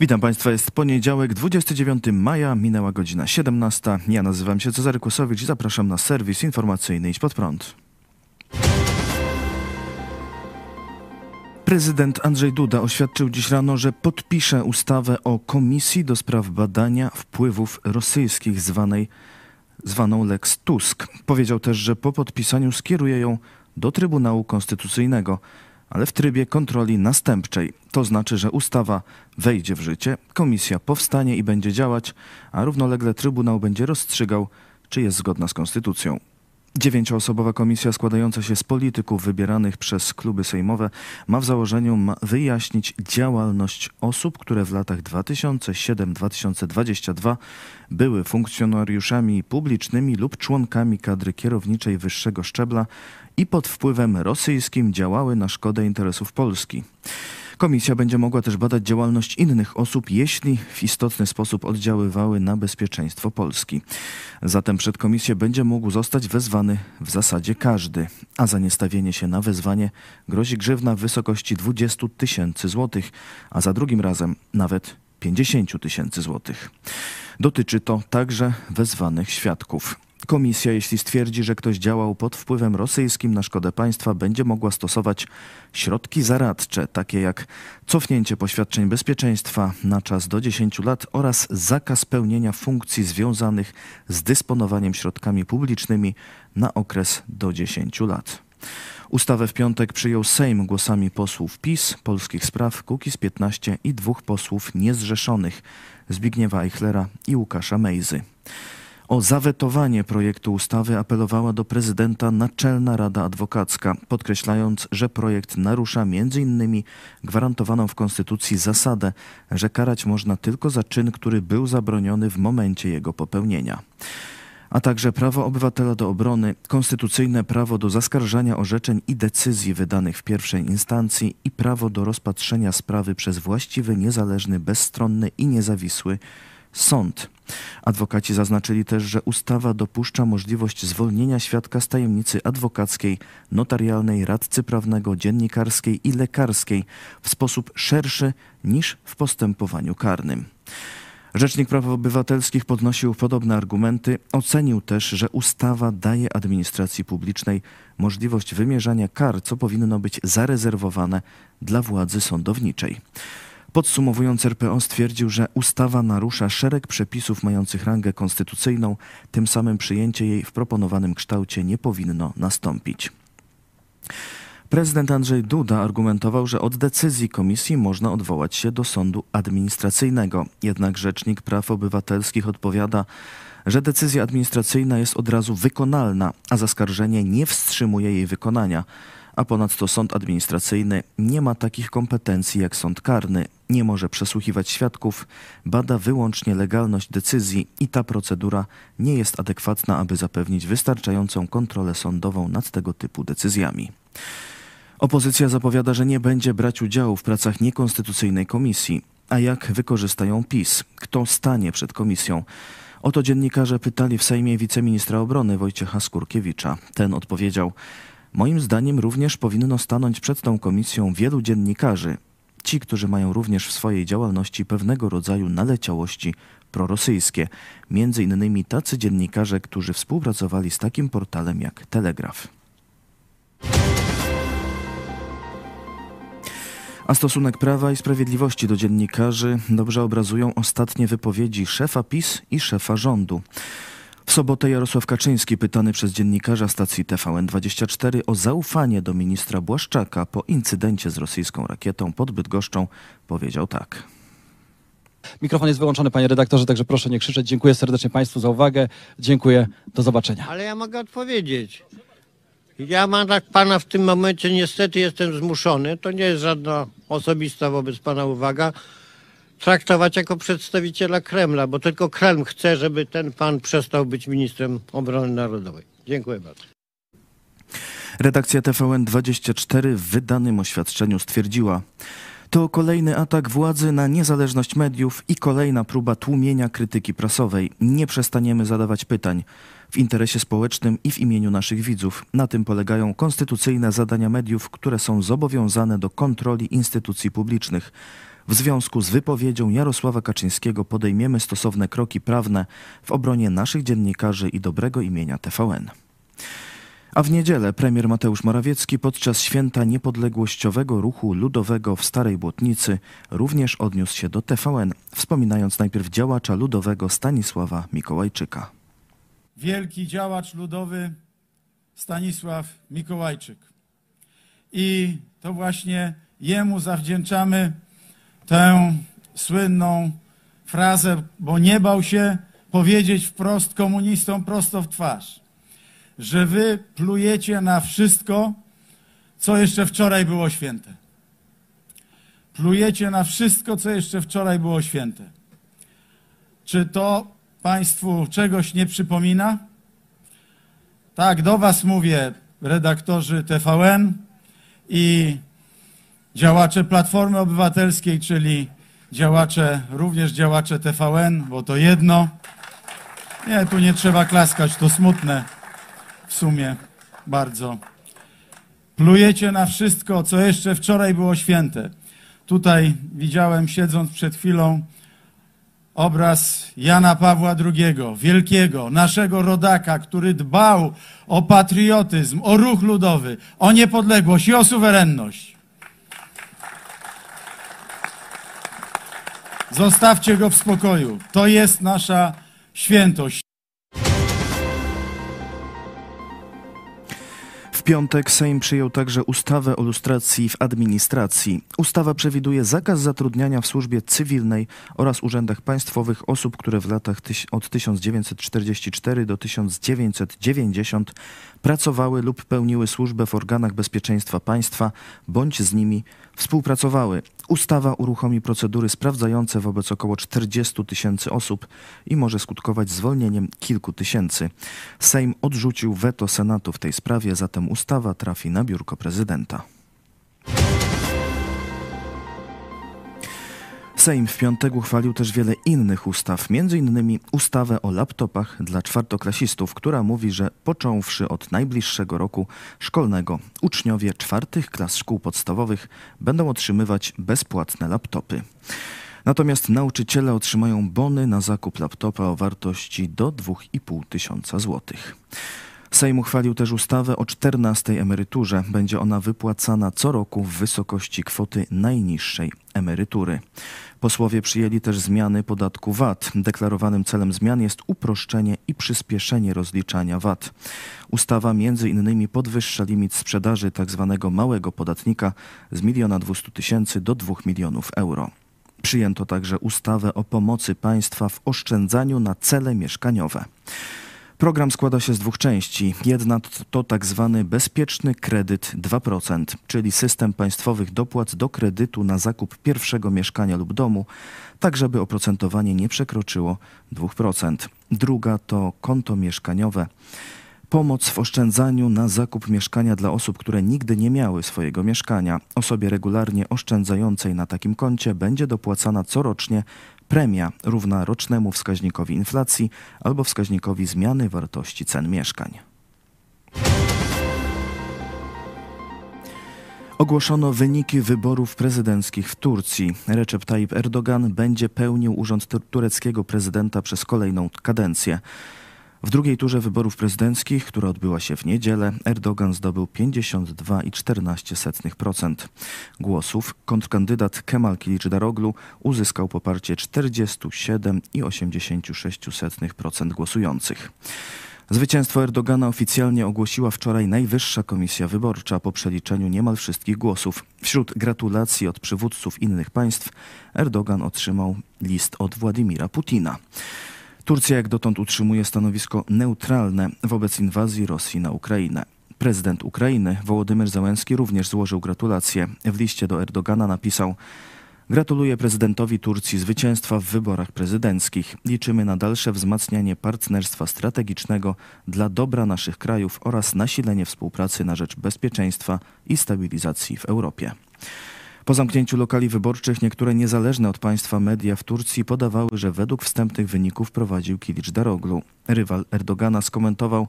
Witam Państwa, jest poniedziałek, 29 maja, minęła godzina 17. Ja nazywam się Cezary Kłosowicz i zapraszam na serwis informacyjny Idź Pod Prąd. Prezydent Andrzej Duda oświadczył dziś rano, że podpisze ustawę o Komisji do spraw badania wpływów rosyjskich zwanej, zwaną Lex Tusk. Powiedział też, że po podpisaniu skieruje ją do Trybunału Konstytucyjnego ale w trybie kontroli następczej. To znaczy, że ustawa wejdzie w życie, komisja powstanie i będzie działać, a równolegle Trybunał będzie rozstrzygał, czy jest zgodna z konstytucją. Dziewięcioosobowa komisja składająca się z polityków wybieranych przez kluby sejmowe ma w założeniu wyjaśnić działalność osób, które w latach 2007-2022 były funkcjonariuszami publicznymi lub członkami kadry kierowniczej wyższego szczebla i pod wpływem rosyjskim działały na szkodę interesów Polski. Komisja będzie mogła też badać działalność innych osób, jeśli w istotny sposób oddziaływały na bezpieczeństwo Polski. Zatem przed komisję będzie mógł zostać wezwany w zasadzie każdy, a za niestawienie się na wezwanie grozi grzywna w wysokości 20 tysięcy złotych, a za drugim razem nawet 50 tysięcy złotych. Dotyczy to także wezwanych świadków. Komisja, jeśli stwierdzi, że ktoś działał pod wpływem rosyjskim na szkodę państwa, będzie mogła stosować środki zaradcze, takie jak cofnięcie poświadczeń bezpieczeństwa na czas do 10 lat oraz zakaz pełnienia funkcji związanych z dysponowaniem środkami publicznymi na okres do 10 lat. Ustawę w piątek przyjął Sejm głosami posłów PiS, Polskich Spraw, Kukiz 15 i dwóch posłów niezrzeszonych Zbigniewa Eichlera i Łukasza Mejzy. O zawetowanie projektu ustawy apelowała do prezydenta Naczelna Rada Adwokacka, podkreślając, że projekt narusza m.in. gwarantowaną w Konstytucji zasadę, że karać można tylko za czyn, który był zabroniony w momencie jego popełnienia a także prawo obywatela do obrony, konstytucyjne prawo do zaskarżania orzeczeń i decyzji wydanych w pierwszej instancji i prawo do rozpatrzenia sprawy przez właściwy, niezależny, bezstronny i niezawisły sąd. Adwokaci zaznaczyli też, że ustawa dopuszcza możliwość zwolnienia świadka z tajemnicy adwokackiej, notarialnej, radcy prawnego, dziennikarskiej i lekarskiej w sposób szerszy niż w postępowaniu karnym. Rzecznik Praw Obywatelskich podnosił podobne argumenty. Ocenił też, że ustawa daje administracji publicznej możliwość wymierzania kar, co powinno być zarezerwowane dla władzy sądowniczej. Podsumowując, RPO stwierdził, że ustawa narusza szereg przepisów mających rangę konstytucyjną, tym samym przyjęcie jej w proponowanym kształcie nie powinno nastąpić. Prezydent Andrzej Duda argumentował, że od decyzji komisji można odwołać się do sądu administracyjnego. Jednak Rzecznik Praw Obywatelskich odpowiada, że decyzja administracyjna jest od razu wykonalna, a zaskarżenie nie wstrzymuje jej wykonania a ponadto sąd administracyjny nie ma takich kompetencji jak sąd karny, nie może przesłuchiwać świadków, bada wyłącznie legalność decyzji i ta procedura nie jest adekwatna, aby zapewnić wystarczającą kontrolę sądową nad tego typu decyzjami. Opozycja zapowiada, że nie będzie brać udziału w pracach niekonstytucyjnej komisji. A jak wykorzystają PiS? Kto stanie przed komisją? Oto dziennikarze pytali w Sejmie wiceministra obrony Wojciecha Skurkiewicza. Ten odpowiedział: Moim zdaniem również powinno stanąć przed tą komisją wielu dziennikarzy, ci, którzy mają również w swojej działalności pewnego rodzaju naleciałości prorosyjskie, między innymi tacy dziennikarze, którzy współpracowali z takim portalem jak Telegraf. A stosunek Prawa i Sprawiedliwości do dziennikarzy dobrze obrazują ostatnie wypowiedzi szefa PiS i szefa rządu. W sobotę Jarosław Kaczyński, pytany przez dziennikarza stacji TVN24 o zaufanie do ministra Błaszczaka po incydencie z rosyjską rakietą pod Bydgoszczą, powiedział tak. Mikrofon jest wyłączony, panie redaktorze, także proszę nie krzyczeć. Dziękuję serdecznie państwu za uwagę. Dziękuję. Do zobaczenia. Ale ja mogę odpowiedzieć. Ja mam tak pana w tym momencie, niestety jestem zmuszony, to nie jest żadna osobista wobec pana uwaga, traktować jako przedstawiciela Kremla, bo tylko Kreml chce, żeby ten pan przestał być ministrem obrony narodowej. Dziękuję bardzo. Redakcja TVN24 w wydanym oświadczeniu stwierdziła, to kolejny atak władzy na niezależność mediów i kolejna próba tłumienia krytyki prasowej. Nie przestaniemy zadawać pytań w interesie społecznym i w imieniu naszych widzów. Na tym polegają konstytucyjne zadania mediów, które są zobowiązane do kontroli instytucji publicznych. W związku z wypowiedzią Jarosława Kaczyńskiego podejmiemy stosowne kroki prawne w obronie naszych dziennikarzy i dobrego imienia TVN. A w niedzielę premier Mateusz Morawiecki podczas święta niepodległościowego ruchu ludowego w Starej Błotnicy również odniósł się do TVN, wspominając najpierw działacza ludowego Stanisława Mikołajczyka. wielki działacz ludowy Stanisław Mikołajczyk. I to właśnie jemu zawdzięczamy tę słynną frazę, bo nie bał się powiedzieć wprost komunistom prosto w twarz, że wy plujecie na wszystko, co jeszcze wczoraj było święte. Plujecie na wszystko, co jeszcze wczoraj było święte. Czy to Państwu czegoś nie przypomina? Tak, do Was mówię, redaktorzy TVN i działacze Platformy Obywatelskiej, czyli działacze, również działacze TVN, bo to jedno. Nie, tu nie trzeba klaskać, to smutne w sumie bardzo. Plujecie na wszystko, co jeszcze wczoraj było święte. Tutaj widziałem, siedząc przed chwilą, obraz Jana Pawła II, wielkiego, naszego rodaka, który dbał o patriotyzm, o ruch ludowy, o niepodległość i o suwerenność. Zostawcie go w spokoju. To jest nasza świętość. W piątek Sejm przyjął także ustawę o lustracji w administracji. Ustawa przewiduje zakaz zatrudniania w służbie cywilnej oraz urzędach państwowych osób, które w latach od 1944 do 1990 pracowały lub pełniły służbę w organach bezpieczeństwa państwa bądź z nimi współpracowały. Ustawa uruchomi procedury sprawdzające wobec około 40 tysięcy osób i może skutkować zwolnieniem kilku tysięcy. Sejm odrzucił weto Senatu w tej sprawie, zatem ustawa trafi na biurko prezydenta. Sejm w piątek uchwalił też wiele innych ustaw, m.in. ustawę o laptopach dla czwartoklasistów, która mówi, że począwszy od najbliższego roku szkolnego uczniowie czwartych klas szkół podstawowych będą otrzymywać bezpłatne laptopy. Natomiast nauczyciele otrzymają bony na zakup laptopa o wartości do 2,5 tysiąca złotych. Sejm uchwalił też ustawę o 14 emeryturze. Będzie ona wypłacana co roku w wysokości kwoty najniższej emerytury. Posłowie przyjęli też zmiany podatku VAT. Deklarowanym celem zmian jest uproszczenie i przyspieszenie rozliczania VAT. Ustawa między innymi podwyższa limit sprzedaży tzw. małego podatnika z 1 200 tysięcy do 2 milionów euro. Przyjęto także ustawę o pomocy państwa w oszczędzaniu na cele mieszkaniowe. Program składa się z dwóch części. Jedna to tak zwany bezpieczny kredyt 2%, czyli system państwowych dopłat do kredytu na zakup pierwszego mieszkania lub domu, tak żeby oprocentowanie nie przekroczyło 2%. Druga to konto mieszkaniowe. Pomoc w oszczędzaniu na zakup mieszkania dla osób, które nigdy nie miały swojego mieszkania. Osobie regularnie oszczędzającej na takim koncie będzie dopłacana corocznie premia równa rocznemu wskaźnikowi inflacji albo wskaźnikowi zmiany wartości cen mieszkań. Ogłoszono wyniki wyborów prezydenckich w Turcji. Recep Tayyip Erdogan będzie pełnił urząd tu- tureckiego prezydenta przez kolejną kadencję. W drugiej turze wyborów prezydenckich, która odbyła się w niedzielę, Erdogan zdobył 52,14% głosów. Kontrkandydat Kemal Kilicdaroglu uzyskał poparcie 47,86% głosujących. Zwycięstwo Erdogana oficjalnie ogłosiła wczoraj Najwyższa Komisja Wyborcza po przeliczeniu niemal wszystkich głosów. Wśród gratulacji od przywódców innych państw Erdogan otrzymał list od Władimira Putina. Turcja jak dotąd utrzymuje stanowisko neutralne wobec inwazji Rosji na Ukrainę. Prezydent Ukrainy Wołodymyr Załęski również złożył gratulacje. W liście do Erdogana napisał: Gratuluję prezydentowi Turcji zwycięstwa w wyborach prezydenckich. Liczymy na dalsze wzmacnianie partnerstwa strategicznego dla dobra naszych krajów oraz nasilenie współpracy na rzecz bezpieczeństwa i stabilizacji w Europie. Po zamknięciu lokali wyborczych niektóre niezależne od państwa media w Turcji podawały, że według wstępnych wyników prowadził Kilicz Daroglu. Rywal Erdogana skomentował,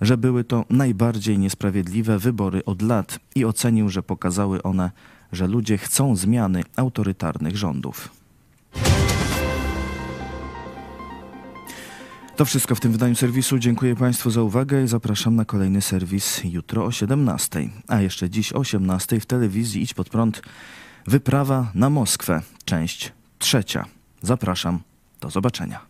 że były to najbardziej niesprawiedliwe wybory od lat i ocenił, że pokazały one, że ludzie chcą zmiany autorytarnych rządów. To wszystko w tym wydaniu serwisu. Dziękuję Państwu za uwagę i zapraszam na kolejny serwis jutro o 17. A jeszcze dziś o 18 w telewizji Idź Pod Prąd Wyprawa na Moskwę, część trzecia. Zapraszam, do zobaczenia.